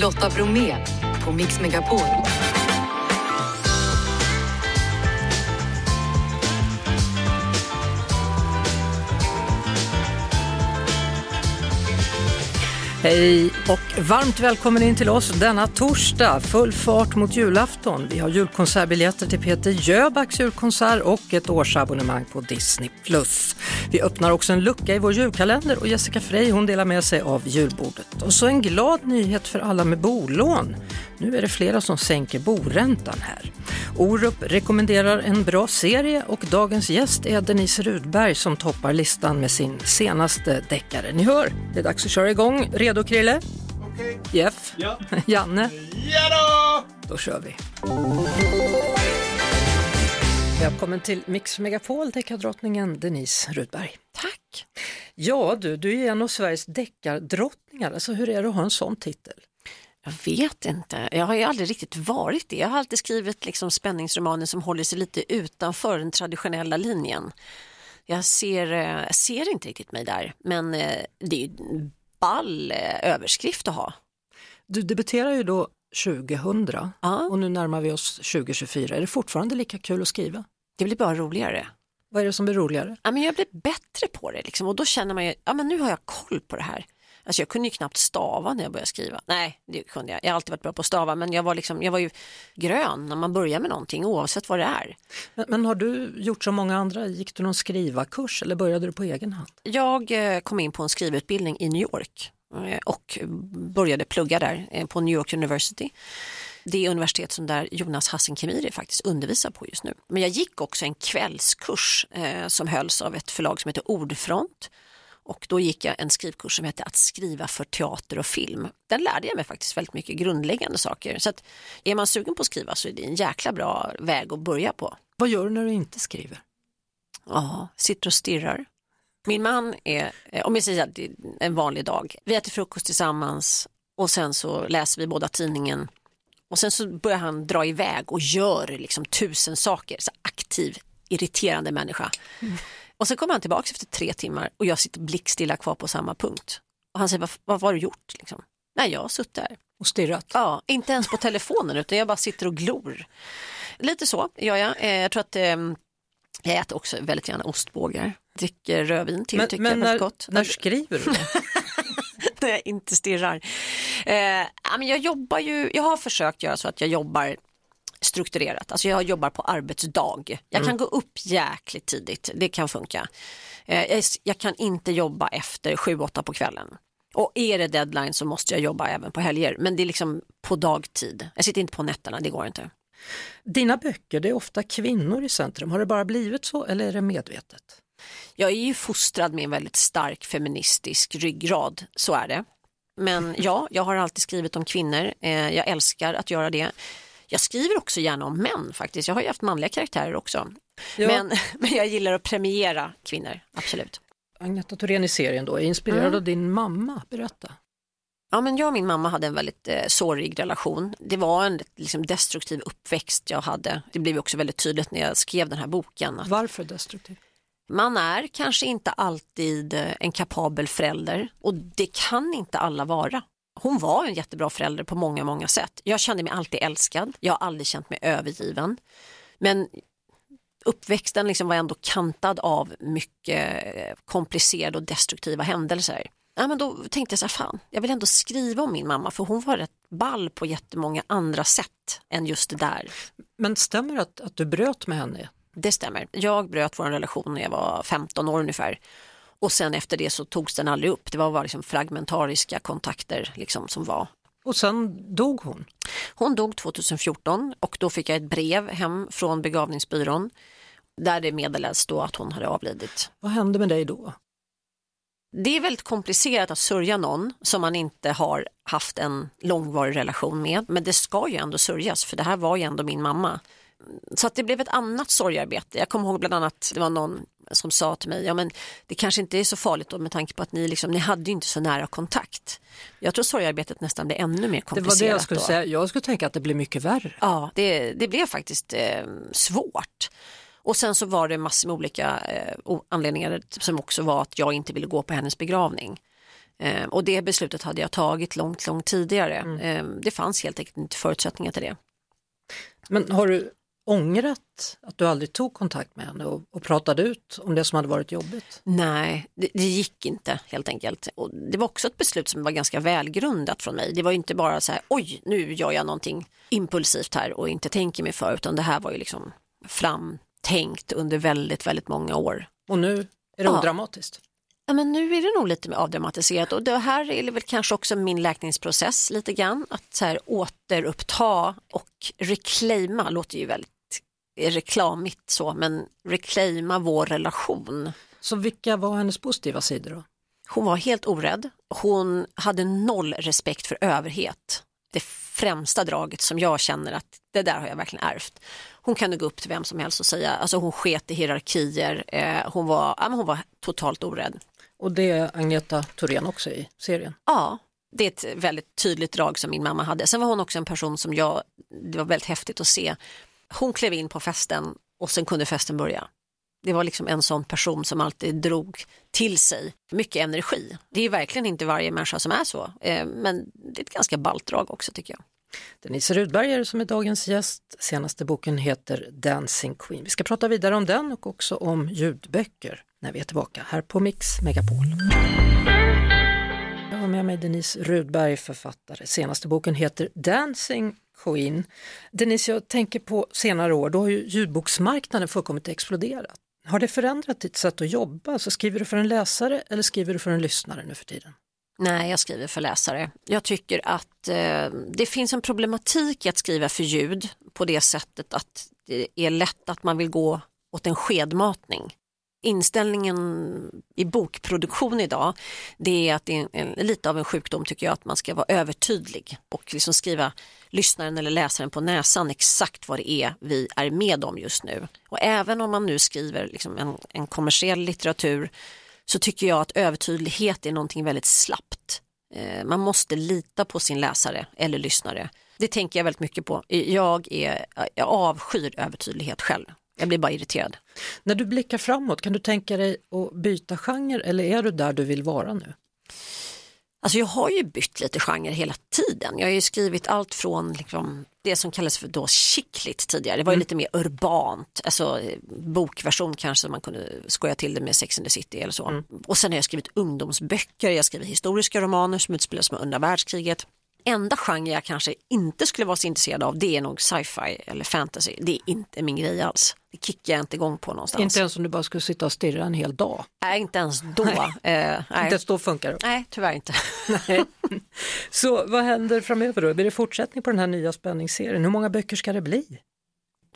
Lotta Bromé på Mix Megapol. Hej och varmt välkommen in till oss denna torsdag. Full fart mot julafton. Vi har julkonsertbiljetter till Peter Jöbacks julkonsert och ett årsabonnemang på Disney+. Vi öppnar också en lucka i vår julkalender och Jessica Frey hon delar med sig av julbordet. Och så en glad nyhet för alla med bolån. Nu är det flera som sänker boräntan här. Orup rekommenderar en bra serie och dagens gäst är Denise Rudberg som toppar listan med sin senaste deckare. Ni hör, det är dags att köra igång. Redo Krille? Okej. Jeff? Ja. Janne? Ja då! Då kör vi. Välkommen till Mix Megapol, deckardrottningen Denise Rudberg. Tack. Ja du, du är en av Sveriges deckardrottningar. Alltså hur är det att ha en sån titel? Jag vet inte, jag har ju aldrig riktigt varit det. Jag har alltid skrivit liksom spänningsromaner som håller sig lite utanför den traditionella linjen. Jag ser, eh, ser inte riktigt mig där, men eh, det är ju en ball eh, överskrift att ha. Du debuterar ju då 2000 Ja. och nu närmar vi oss 2024. Är det fortfarande lika kul att skriva? Det blir bara roligare. Vad är det som blir roligare? Ja, men jag blir bättre på det liksom, och då känner man ju, ja men nu har jag koll på det här. Alltså jag kunde ju knappt stava när jag började skriva. Nej, det kunde jag. Jag har alltid varit bra på att stava, men jag var, liksom, jag var ju grön när man börjar med någonting oavsett vad det är. Men, men har du gjort som många andra? Gick du någon skrivarkurs eller började du på egen hand? Jag eh, kom in på en skrivutbildning i New York och började plugga där eh, på New York University. Det är universitet som där Jonas Hassan Khemiri faktiskt undervisar på just nu. Men jag gick också en kvällskurs eh, som hölls av ett förlag som heter Ordfront. Och då gick jag en skrivkurs som hette Att skriva för teater och film. Där lärde jag mig faktiskt väldigt mycket grundläggande saker. Så att är man sugen på att skriva så är det en jäkla bra väg att börja på. Vad gör du när du inte skriver? Ja, sitter och stirrar. Min man är, eh, om jag säger att det är en vanlig dag, vi äter frukost tillsammans och sen så läser vi båda tidningen och sen så börjar han dra iväg och gör liksom tusen saker, så aktiv, irriterande människa. Och sen kommer han tillbaka efter tre timmar och jag sitter blickstilla kvar på samma punkt. Och han säger, vad, vad har du gjort? Liksom? Nej, jag har suttit där. Och stirrat? Ja, inte ens på telefonen utan jag bara sitter och glor. Lite så gör jag. Eh, Jag tror att eh, jag äter också väldigt gärna ostbågar. Dricker rödvin till, Men, tycker men jag är väldigt gott. när skriver du när jag inte stirrar. Eh, jag jobbar ju, jag har försökt göra så att jag jobbar strukturerat, alltså jag jobbar på arbetsdag. Jag kan gå upp jäkligt tidigt, det kan funka. Eh, jag, jag kan inte jobba efter 7-8 på kvällen. Och är det deadline så måste jag jobba även på helger, men det är liksom på dagtid. Jag sitter inte på nätterna, det går inte. Dina böcker, det är ofta kvinnor i centrum. Har det bara blivit så eller är det medvetet? Jag är ju fostrad med en väldigt stark feministisk ryggrad, så är det. Men ja, jag har alltid skrivit om kvinnor. Eh, jag älskar att göra det. Jag skriver också gärna om män faktiskt. Jag har ju haft manliga karaktärer också. Ja. Men, men jag gillar att premiera kvinnor, absolut. Agneta Thorén i serien då är inspirerad Mm. av din mamma. Berätta. Ja, men jag och min mamma hade en väldigt eh, sårig relation. Det var en liksom, destruktiv uppväxt jag hade. Det blev också väldigt tydligt när jag skrev den här boken. Att Varför destruktiv? Man är kanske inte alltid eh, en kapabel förälder och det kan inte alla vara. Hon var en jättebra förälder på många, många sätt. Jag kände mig alltid älskad. Jag har aldrig känt mig övergiven. Men uppväxten liksom var ändå kantad av mycket eh, komplicerade och destruktiva händelser. Ja, men då tänkte jag så här, fan, jag vill ändå skriva om min mamma för hon var rätt ball på jättemånga andra sätt än just det där. Men stämmer det att, att du bröt med henne? Det stämmer. Jag bröt vår relation när jag var 15 år ungefär. Och sen efter det så togs den aldrig upp. Det var bara liksom fragmentariska kontakter liksom som var. Och sen dog hon. Hon dog 2014 och då fick jag ett brev hem från begravningsbyrån där det meddelades då att hon hade avlidit. Vad hände med dig då? Det är väldigt komplicerat att sörja någon som man inte har haft en långvarig relation med. Men det ska ju ändå sörjas för det här var ju ändå min mamma. Så att det blev ett annat sorgarbete. Jag kommer ihåg bland annat, det var någon som sa till mig, ja men det kanske inte är så farligt då med tanke på att ni, liksom, ni hade ju inte så nära kontakt. Jag tror sorgarbetet nästan blev ännu mer Det komplicerat. var det jag skulle då. säga. Jag skulle tänka att det blir mycket värre. Ja, det, det blev faktiskt eh, svårt. Och sen så var det massor med olika eh, anledningar som också var att jag inte ville gå på hennes begravning. Eh, och det beslutet hade jag tagit långt, långt tidigare. Eh, det fanns helt enkelt inte förutsättningar till det. Men har du ångrat att du aldrig tog kontakt med henne och, och pratade ut om det som hade varit jobbigt? Nej, det, det, gick inte helt enkelt. Och det var också ett beslut som var ganska välgrundat från mig. Det var inte bara så här, oj, nu gör jag någonting impulsivt här och inte tänker mig för, utan det här var ju liksom framtänkt under väldigt, väldigt många år. Och nu är det ja. odramatiskt? Ja, men nu är det nog lite mer avdramatiserat och det här är väl kanske också min läkningsprocess lite grann. Att så här, återuppta och reclaima låter ju väldigt reklamigt så, men reclaima vår relation. Så vilka var hennes positiva sidor då? Hon var helt orädd. Hon hade noll respekt för överhet. Det främsta draget som jag känner att det där har jag verkligen ärvt. Hon kunde gå upp till vem som helst och säga, alltså hon sket i hierarkier, eh, hon, var, ja, hon var totalt orädd. Och det är Agneta Thorén också i serien? Ja, det är ett väldigt tydligt drag som min mamma hade. Sen var hon också en person som jag, det var väldigt häftigt att se. Hon klev in på festen och sen kunde festen börja. Det var liksom en sån person som alltid drog till sig mycket energi. Det är verkligen inte varje människa som är så, eh, men det är ett ganska ballt drag också tycker jag. Denise Rudberger som är dagens gäst. Senaste boken heter Dancing Queen. Vi ska prata vidare om den och också om ljudböcker när vi är tillbaka här på Mix Megapol. Jag har med mig Denise Rudberg, författare. Senaste boken heter Dancing Queen. Denise, jag tänker på senare år, då har ju ljudboksmarknaden fullkomligt exploderat. Har det förändrat ditt sätt att jobba? Så skriver du för en läsare eller skriver du för en lyssnare nu för tiden? Nej, jag skriver för läsare. Jag tycker att eh, det finns en problematik i att skriva för ljud på det sättet att det är lätt att man vill gå åt en skedmatning. Inställningen i bokproduktion idag det är att det är en, lite av en sjukdom tycker jag att man ska vara övertydlig och liksom skriva lyssnaren eller läsaren på näsan exakt vad det är vi är med om just nu. Och även om man nu skriver liksom en, en kommersiell litteratur så tycker jag att övertydlighet är någonting väldigt slappt. Eh, man måste lita på sin läsare eller lyssnare. Det tänker jag väldigt mycket på. Jag, är, jag avskyr övertydlighet själv. Jag blir bara irriterad. När du blickar framåt, kan du tänka dig att byta genre eller är du där du vill vara nu? Alltså jag har ju bytt lite genre hela tiden. Jag har ju skrivit allt från liksom det som kallades för då chickligt tidigare. Det var ju mm. lite mer urbant, alltså bokversion kanske man kunde skoja till det med Sex and the City eller så. Mm. Och sen har jag skrivit ungdomsböcker, jag har skrivit historiska romaner som utspelar sig under världskriget enda genre jag kanske inte skulle vara så intresserad av det är nog sci-fi eller fantasy. Det är inte min grej alls. Det kickar jag inte igång på någonstans. Inte ens om du bara skulle sitta och stirra en hel dag? Nej, inte ens då. Nej. Eh. Inte ens då funkar det? Nej, tyvärr inte. nej. Så vad händer framöver då? Blir det fortsättning på den här nya spänningsserien? Hur många böcker ska det bli?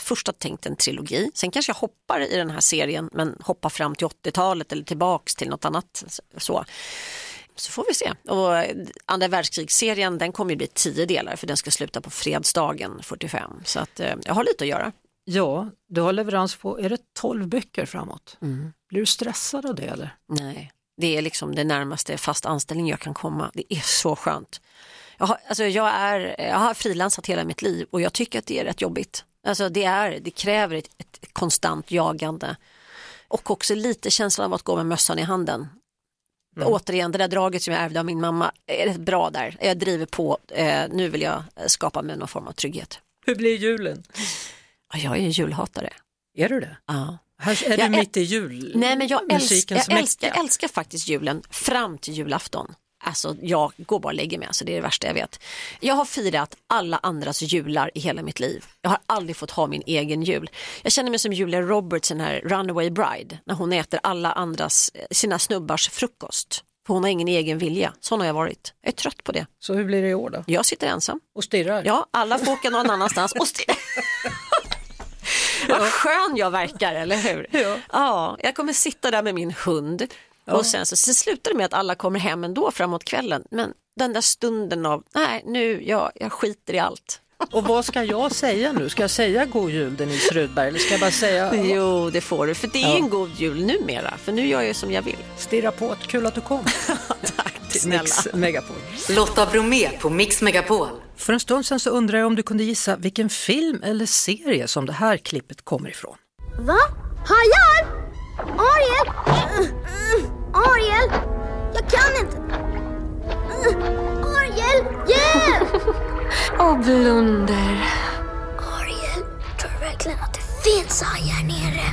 Först har tänkt en trilogi, sen kanske jag hoppar i den här serien men hoppar fram till 80-talet eller tillbaks till något annat. Så så får vi se. Och andra världskrigsserien den kommer ju bli tio delar för den ska sluta på fredsdagen 45. Så att eh, jag har lite att göra. Ja, du har leverans på, är det 12 böcker framåt? Mm. Blir du stressad av det eller? Nej, det är liksom det närmaste fast anställning jag kan komma. Det är så skönt. Jag har, alltså jag, är, jag har frilansat hela mitt liv och jag tycker att det är rätt jobbigt. Alltså det, är, det kräver ett, ett konstant jagande och också lite känslan av att gå med mössan i handen. Mm. Återigen, det där draget som jag ärvde av min mamma är rätt bra där. Jag driver på, eh, nu vill jag skapa mig någon form av trygghet. Hur blir julen? Jag är julhatare. Är du det? Ja. Här är jag du mitt i jul Nej, men jag, älsk, jag, älskar, jag älskar faktiskt julen fram till julafton. Alltså jag går bara och lägger mig, alltså, det är det värsta jag vet. Jag har firat alla andras jular i hela mitt liv. Jag har aldrig fått ha min egen jul. Jag känner mig som Julia Roberts, den här Runaway Bride, när hon äter alla andras, sina snubbars frukost. För hon har ingen egen vilja. Sån har jag varit. Jag är trött på det. Så hur blir det i år då? Jag sitter ensam. Och stirrar? Ja, alla får åka någon annanstans och stirrar. Vad skön jag verkar, eller hur? Ja. ja. Jag kommer sitta där med min hund Ja. Och sen så, så slutar det med att alla kommer hem ändå framåt kvällen. Men den där stunden av, nej nu, jag, jag skiter i allt. Och vad ska jag säga nu? Ska jag säga god jul Denise Rudberg eller ska jag bara säga? Jo, det får du, för det är ja. en god jul numera, för nu gör jag som jag vill. Stirra på, kul att du kom. Tack snälla. Mix Megapol. Lotta Bromé på Mix Megapol. För en stund sedan så undrar jag om du kunde gissa vilken film eller serie som det här klippet kommer ifrån. Va? Hajar? Ariel? Ariel! Jag kan inte! Ariel, hjälp! Och blunder. Ariel, tror du verkligen att det finns hajar här nere?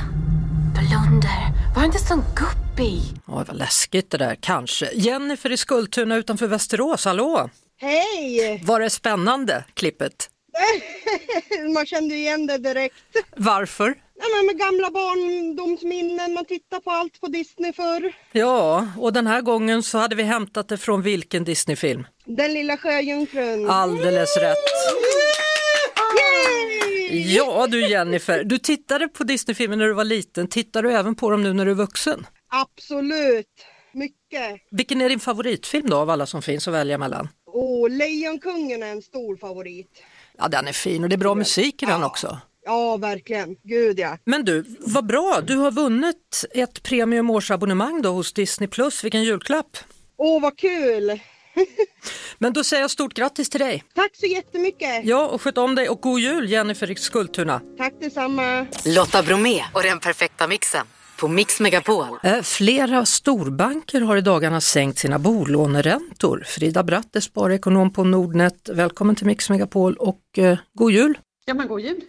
Blunder, var inte sån guppig. Oj, vad läskigt det där, kanske. Jennifer i Skultuna utanför Västerås, hallå! Hej! Var det spännande, klippet? Man kände igen det direkt. Varför? Ja, men med gamla barndomsminnen, man tittar på allt på Disney förr. Ja, och den här gången så hade vi hämtat det från vilken Disneyfilm? Den lilla sjöjungfrun. Alldeles rätt. Ja du Jennifer, du tittade på Disneyfilmer när du var liten, tittar du även på dem nu när du är vuxen? Absolut, mycket. Vilken är din favoritfilm då av alla som finns att välja mellan? Och Lejonkungen är en stor favorit. Ja den är fin och det är bra musik i den också. Ja, verkligen. Gud ja. Men du, vad bra, du har vunnit ett premium årsabonnemang då hos Disney Plus, vilken julklapp! Åh, vad kul! Men då säger jag stort grattis till dig! Tack så jättemycket! Ja, och sköt om dig och god jul Jennifer Skultuna! Tack detsamma! Lotta Bromé och den perfekta mixen på Mix Megapol. Eh, Flera storbanker har i dagarna sänkt sina bolåneräntor. Frida Bratt är sparekonom på Nordnet. Välkommen till Mix Megapol och eh, god jul! Ja, men god jul.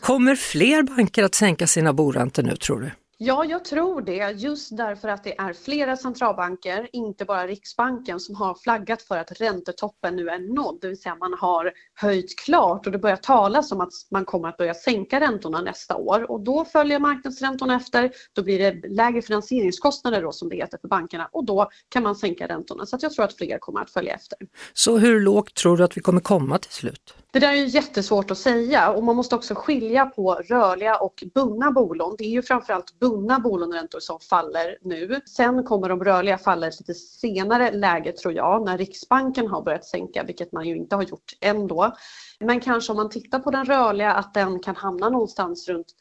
Kommer fler banker att sänka sina boräntor nu tror du? Ja, jag tror det. Just därför att det är flera centralbanker, inte bara Riksbanken, som har flaggat för att räntetoppen nu är nådd, det vill säga man har höjt klart och det börjar talas om att man kommer att börja sänka räntorna nästa år. Och då följer marknadsräntorna efter, då blir det lägre finansieringskostnader då som det heter för bankerna. Och då kan man sänka räntorna. Så att jag tror att fler kommer att följa efter. Så hur lågt tror du att vi kommer komma till slut? Det där är ju jättesvårt att säga och man måste också skilja på rörliga och bundna bolån. Det är ju framförallt bundna bolåneräntor som faller nu. Sen kommer de rörliga falla i ett lite senare läge tror jag när Riksbanken har börjat sänka, vilket man ju inte har gjort än då. Men kanske om man tittar på den rörliga att den kan hamna någonstans runt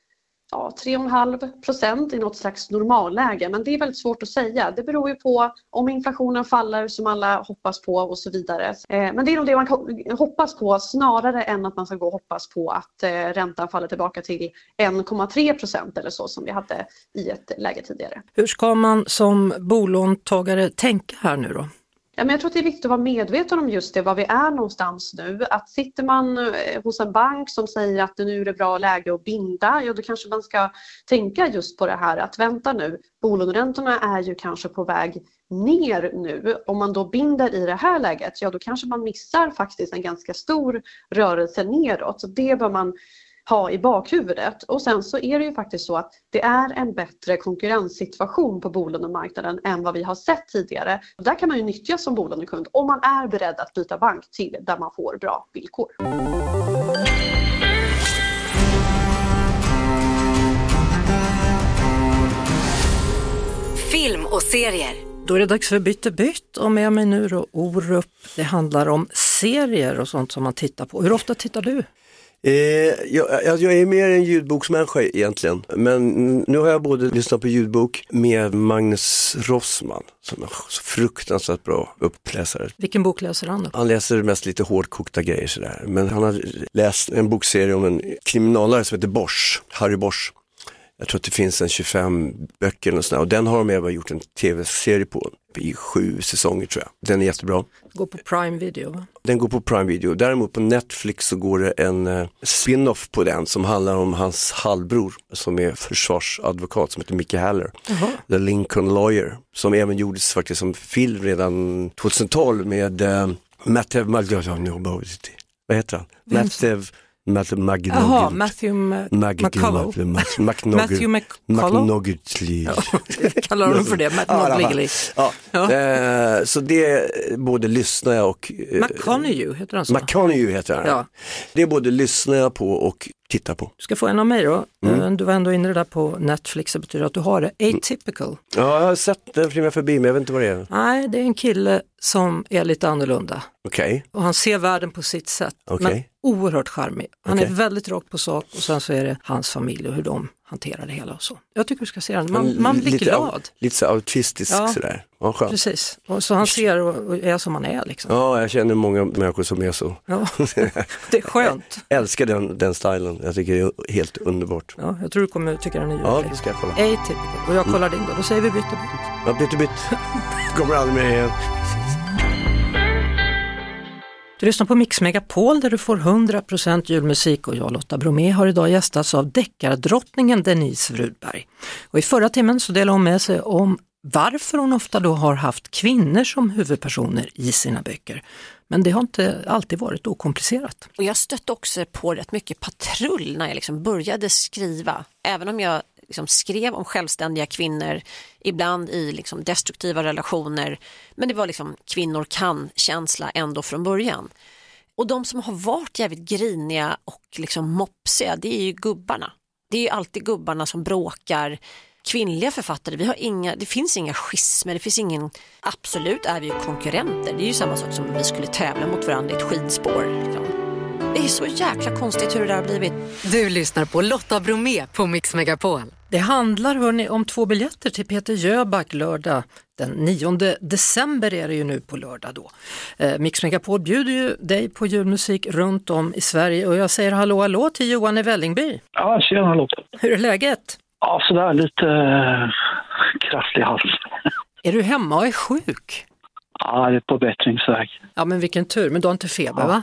ja, 3,5 procent i något slags normalläge. Men det är väldigt svårt att säga. Det beror ju på om inflationen faller som alla hoppas på och så vidare. Eh, men det är nog det man hoppas på snarare än att man ska gå och hoppas på att eh, räntan faller tillbaka till 1,3 procent eller så som vi hade i ett läge tidigare. Hur ska man som bolåntagare tänka här nu då? Ja, men jag tror att det är viktigt att vara medveten om just det, var vi är någonstans nu. Att sitter man eh, hos en bank som säger att nu är det bra läge att binda, ja då kanske man ska tänka just på det här att vänta nu, bolåneräntorna är ju kanske på väg ner nu. Om man då binder i det här läget, ja då kanske man missar faktiskt en ganska stor rörelse neråt. Så det bör man ha i bakhuvudet. Och sen så är det ju faktiskt så att det är en bättre konkurrenssituation på bolånemarknaden än vad vi har sett tidigare. Och där kan man ju nyttja som bolånekund om man är beredd att byta bank till där man får bra villkor. Film och serier. Då är det dags för Bytte bytt och med mig nu då Orup. Det handlar om serier och sånt som man tittar på. Hur ofta tittar du? Eh, jag, jag, jag är mer en ljudboksmänniska egentligen, men nu har jag både lyssnat på ljudbok med Magnus Rossman, som är så fruktansvärt bra uppläsare. Vilken bok läser han då? Han läser mest lite hårdkokta grejer sådär, men han har läst en bokserie om en kriminalare som heter Bosch, Harry Bosch. Jag tror att det finns en 25 böcker och, sådär, och den har de även gjort en tv-serie på i sju säsonger tror jag. Den är jättebra. Går på Prime Video va? Den går på Prime Video. Däremot på Netflix så går det en eh, spin-off på den som handlar om hans halvbror som är försvarsadvokat som heter Mickey Haller. The Lincoln Lawyer. Som även gjordes faktiskt som film redan 2012 med eh, Matthew, vad heter han? Matthew Matt Jaha, Matthew McCullough. Matthew McCullough? Kallar de för det? McNogligley. Ja, ja. Eh, så det både lyssnar jag och... Eh, McConaughey, heter han så? McConaughey heter han. Ja. Det både lyssnar jag på och tittar på. Du ska få en av mig då. Mm. Du var ändå inne där på Netflix, det betyder att du har det. Atypical. Ja, jag har sett den flimra förbi men jag vet inte vad det är. Nej, det är en kille som är lite annorlunda. Okej. Okay. Och han ser världen på sitt sätt. Okay. Men oerhört charmig. Han okay. är väldigt rakt på sak och sen så är det hans familj och hur de hanterar det hela och så. Jag tycker du ska se den, man, man blir lite, glad. Lite så autistisk ja. sådär. Ja, skönt. Precis, och så han ser och är som han är. Liksom. Ja, jag känner många människor som är så. Ja. det är skönt. jag älskar den, den stilen, jag tycker det är helt underbart. Ja, jag tror du kommer tycka den är ljuvlig. Ja, det ska jag kolla. Atypical, och jag kollar din då, då säger vi bytte bytt. Ja, bytte bytt. Kommer aldrig mer igen. Du lyssnar på Mix Megapol där du får 100% julmusik och jag Lotta Bromé har idag gästats av deckardrottningen Denise Rudberg. Och I förra timmen så delade hon med sig om varför hon ofta då har haft kvinnor som huvudpersoner i sina böcker. Men det har inte alltid varit okomplicerat. Och jag stötte också på rätt mycket patrull när jag liksom började skriva. Även om jag liksom skrev om självständiga kvinnor, ibland i liksom destruktiva relationer. Men det var liksom kvinnor kan-känsla ändå från början. Och de som har varit jävligt griniga och liksom mopsiga, det är ju gubbarna. Det är ju alltid gubbarna som bråkar. Kvinnliga författare, vi har inga, det finns inga schismer, det finns ingen, absolut är vi ju konkurrenter. Det är ju samma sak som om vi skulle tävla mot varandra i ett skidspår. Liksom. Det är så jäkla konstigt hur det där har blivit. Du lyssnar på Lotta Bromé på Mix Megapol. Det handlar hörni, om två biljetter till Peter Jöback lördag den 9 december är det ju nu på lördag då. Eh, Mix Megapol bjuder ju dig på julmusik runt om i Sverige och jag säger hallå hallå till Johan i Vällingby. Ja, tjena Lotta. Hur är läget? Ja, sådär lite äh, krasslig hals. Är du hemma och är sjuk? Ja, det är på bättringsväg. Ja, men vilken tur. Men du har inte feber Ja. va?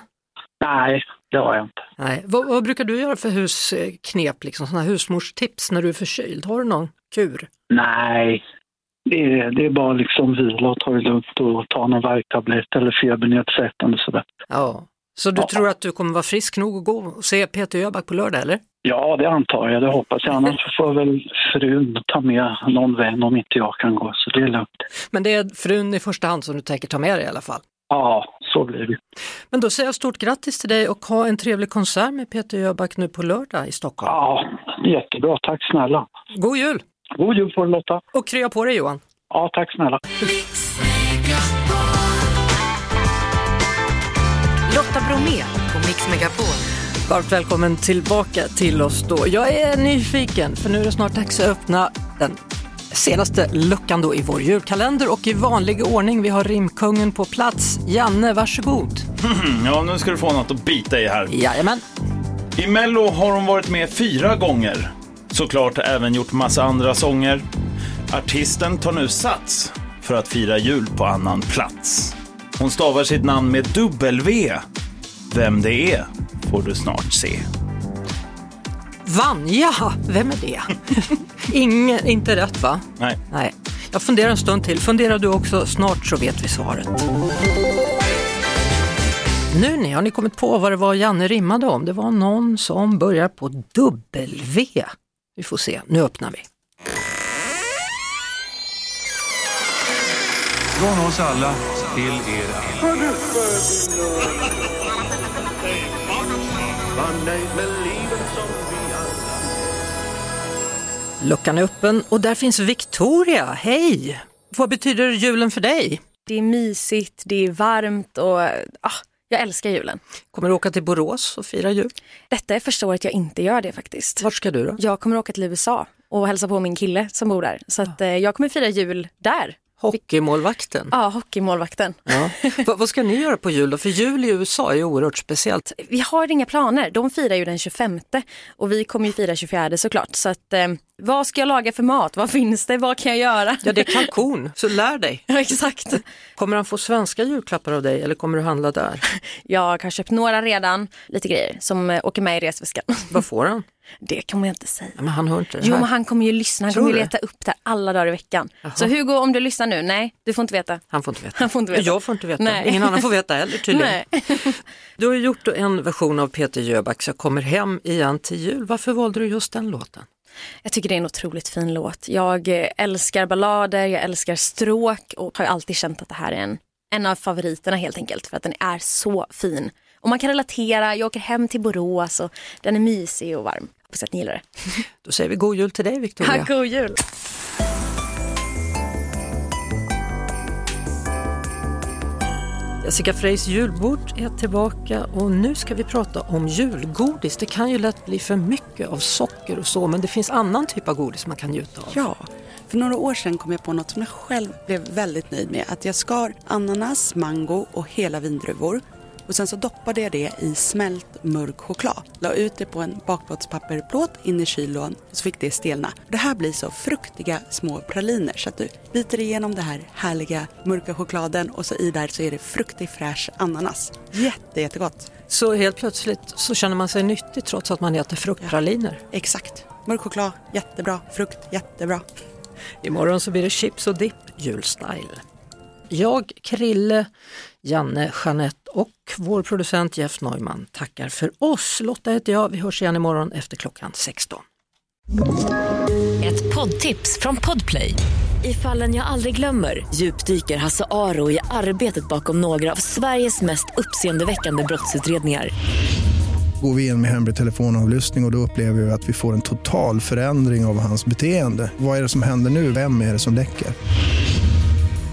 Nej, det har jag inte. Nej. Vad, vad brukar du göra för husknep, liksom sådana husmorstips när du är förkyld? Har du någon kur? Nej, det är, det är bara liksom vila och ta det lugnt och ta någon värktablett eller febernedsättande sådär. Ja. Så du tror att du kommer vara frisk nog att gå och se Peter Jöback på lördag eller? Ja, det antar jag. Det hoppas jag. Annars får väl frun ta med någon vän om inte jag kan gå, så det är lugnt. Men det är frun i första hand som du tänker ta med dig i alla fall. Ja, så blir det. Men då säger jag stort grattis till dig och ha en trevlig konsert med Peter Jöback nu på lördag i Stockholm. Ja, jättebra. Tack snälla. God jul! God jul på dig Lotta. Och krya på dig Johan! Ja, tack snälla. Lotta Bromé på Mix Megapol. Varmt välkommen tillbaka till oss då. Jag är nyfiken för nu är det snart dags att öppna den senaste luckan då i vår julkalender och i vanlig ordning. Vi har rimkungen på plats. Janne, varsågod. Ja, nu ska du få något att bita i här. Jajamän. I Mello har hon varit med fyra gånger. Såklart även gjort massa andra sånger. Artisten tar nu sats för att fira jul på annan plats. Hon stavar sitt namn med W. Vem det är får du snart se. Vanja, vem är det? Ingen, inte rätt va? Nej. Nej. Jag funderar en stund till. Funderar du också? Snart så vet vi svaret. Nu ni, har ni kommit på vad det var Janne rimmade om? Det var någon som börjar på W. Vi får se, nu öppnar vi. Från oss alla till er alla. Luckan är öppen och där finns Victoria. Hej! Vad betyder julen för dig? Det är mysigt, det är varmt och ah, jag älskar julen. Kommer du åka till Borås och fira jul? Detta är första året jag inte gör det faktiskt. Vart ska du då? Jag kommer åka till USA och hälsa på min kille som bor där. Så att, eh, jag kommer fira jul där. Hockeymålvakten? Ja, hockeymålvakten. Ja. vad, vad ska ni göra på jul då? För jul i USA är ju oerhört speciellt. Vi har inga planer. De firar ju den 25 och vi kommer ju fira 24 såklart. Så att, eh, vad ska jag laga för mat? Vad finns det? Vad kan jag göra? Ja, det är kalkon, så lär dig. Ja, exakt. Kommer han få svenska julklappar av dig eller kommer du handla där? Jag har köpt några redan, lite grejer som eh, åker med i resväskan. Vad får han? Det kommer jag inte säga. Men han hör inte det Jo, här. men han kommer ju lyssna. Han Tror kommer ju leta upp det här alla dagar i veckan. Jaha. Så Hugo, om du lyssnar nu, nej, du får inte veta. Han får inte veta. Han får inte veta. Jag får inte veta. Nej. Ingen annan får veta heller tydligen. Nej. Du har gjort en version av Peter Jöbacks Jag kommer hem igen till jul. Varför valde du just den låten? Jag tycker det är en otroligt fin låt. Jag eh, älskar ballader, jag älskar stråk och har alltid känt att det här är en, en av favoriterna helt enkelt för att den är så fin. Och man kan relatera, jag åker hem till Borås och den är mysig och varm. Hoppas att ni gillar det. Då säger vi god jul till dig Victoria. God jul! Jessica Freys julbord är tillbaka och nu ska vi prata om julgodis. Det kan ju lätt bli för mycket av socker och så, men det finns annan typ av godis man kan njuta av. Ja, för några år sedan kom jag på något som jag själv blev väldigt nöjd med. Att jag skar ananas, mango och hela vindruvor, Och sen så doppade jag det i smält mörk choklad. La ut det på en bakplåtspapperplåt in i kylån och så fick det stelna. Det här blir så fruktiga små praliner så att du biter igenom det här härliga mörka chokladen och så i där så är det fruktig fräsch ananas. Jätte, jättegott. Så helt plötsligt så känner man sig nyttig trots att man äter fruktpraliner? Ja, exakt. Mörk choklad, jättebra. Frukt, jättebra. Imorgon så blir det chips och dipp, julstyle. Jag, Krille, Janne, Jeanette och vår producent Jeff Neumann tackar för oss. Lotta heter jag, vi hörs igen imorgon efter klockan 16. Ett poddtips från Podplay. I fallen jag aldrig glömmer djupdyker Hasse Aro i arbetet bakom några av Sveriges mest uppseendeväckande brottsutredningar. Går vi in med hemlig telefonavlyssning och, och då upplever vi att vi får en total förändring av hans beteende. Vad är det som händer nu? Vem är det som läcker?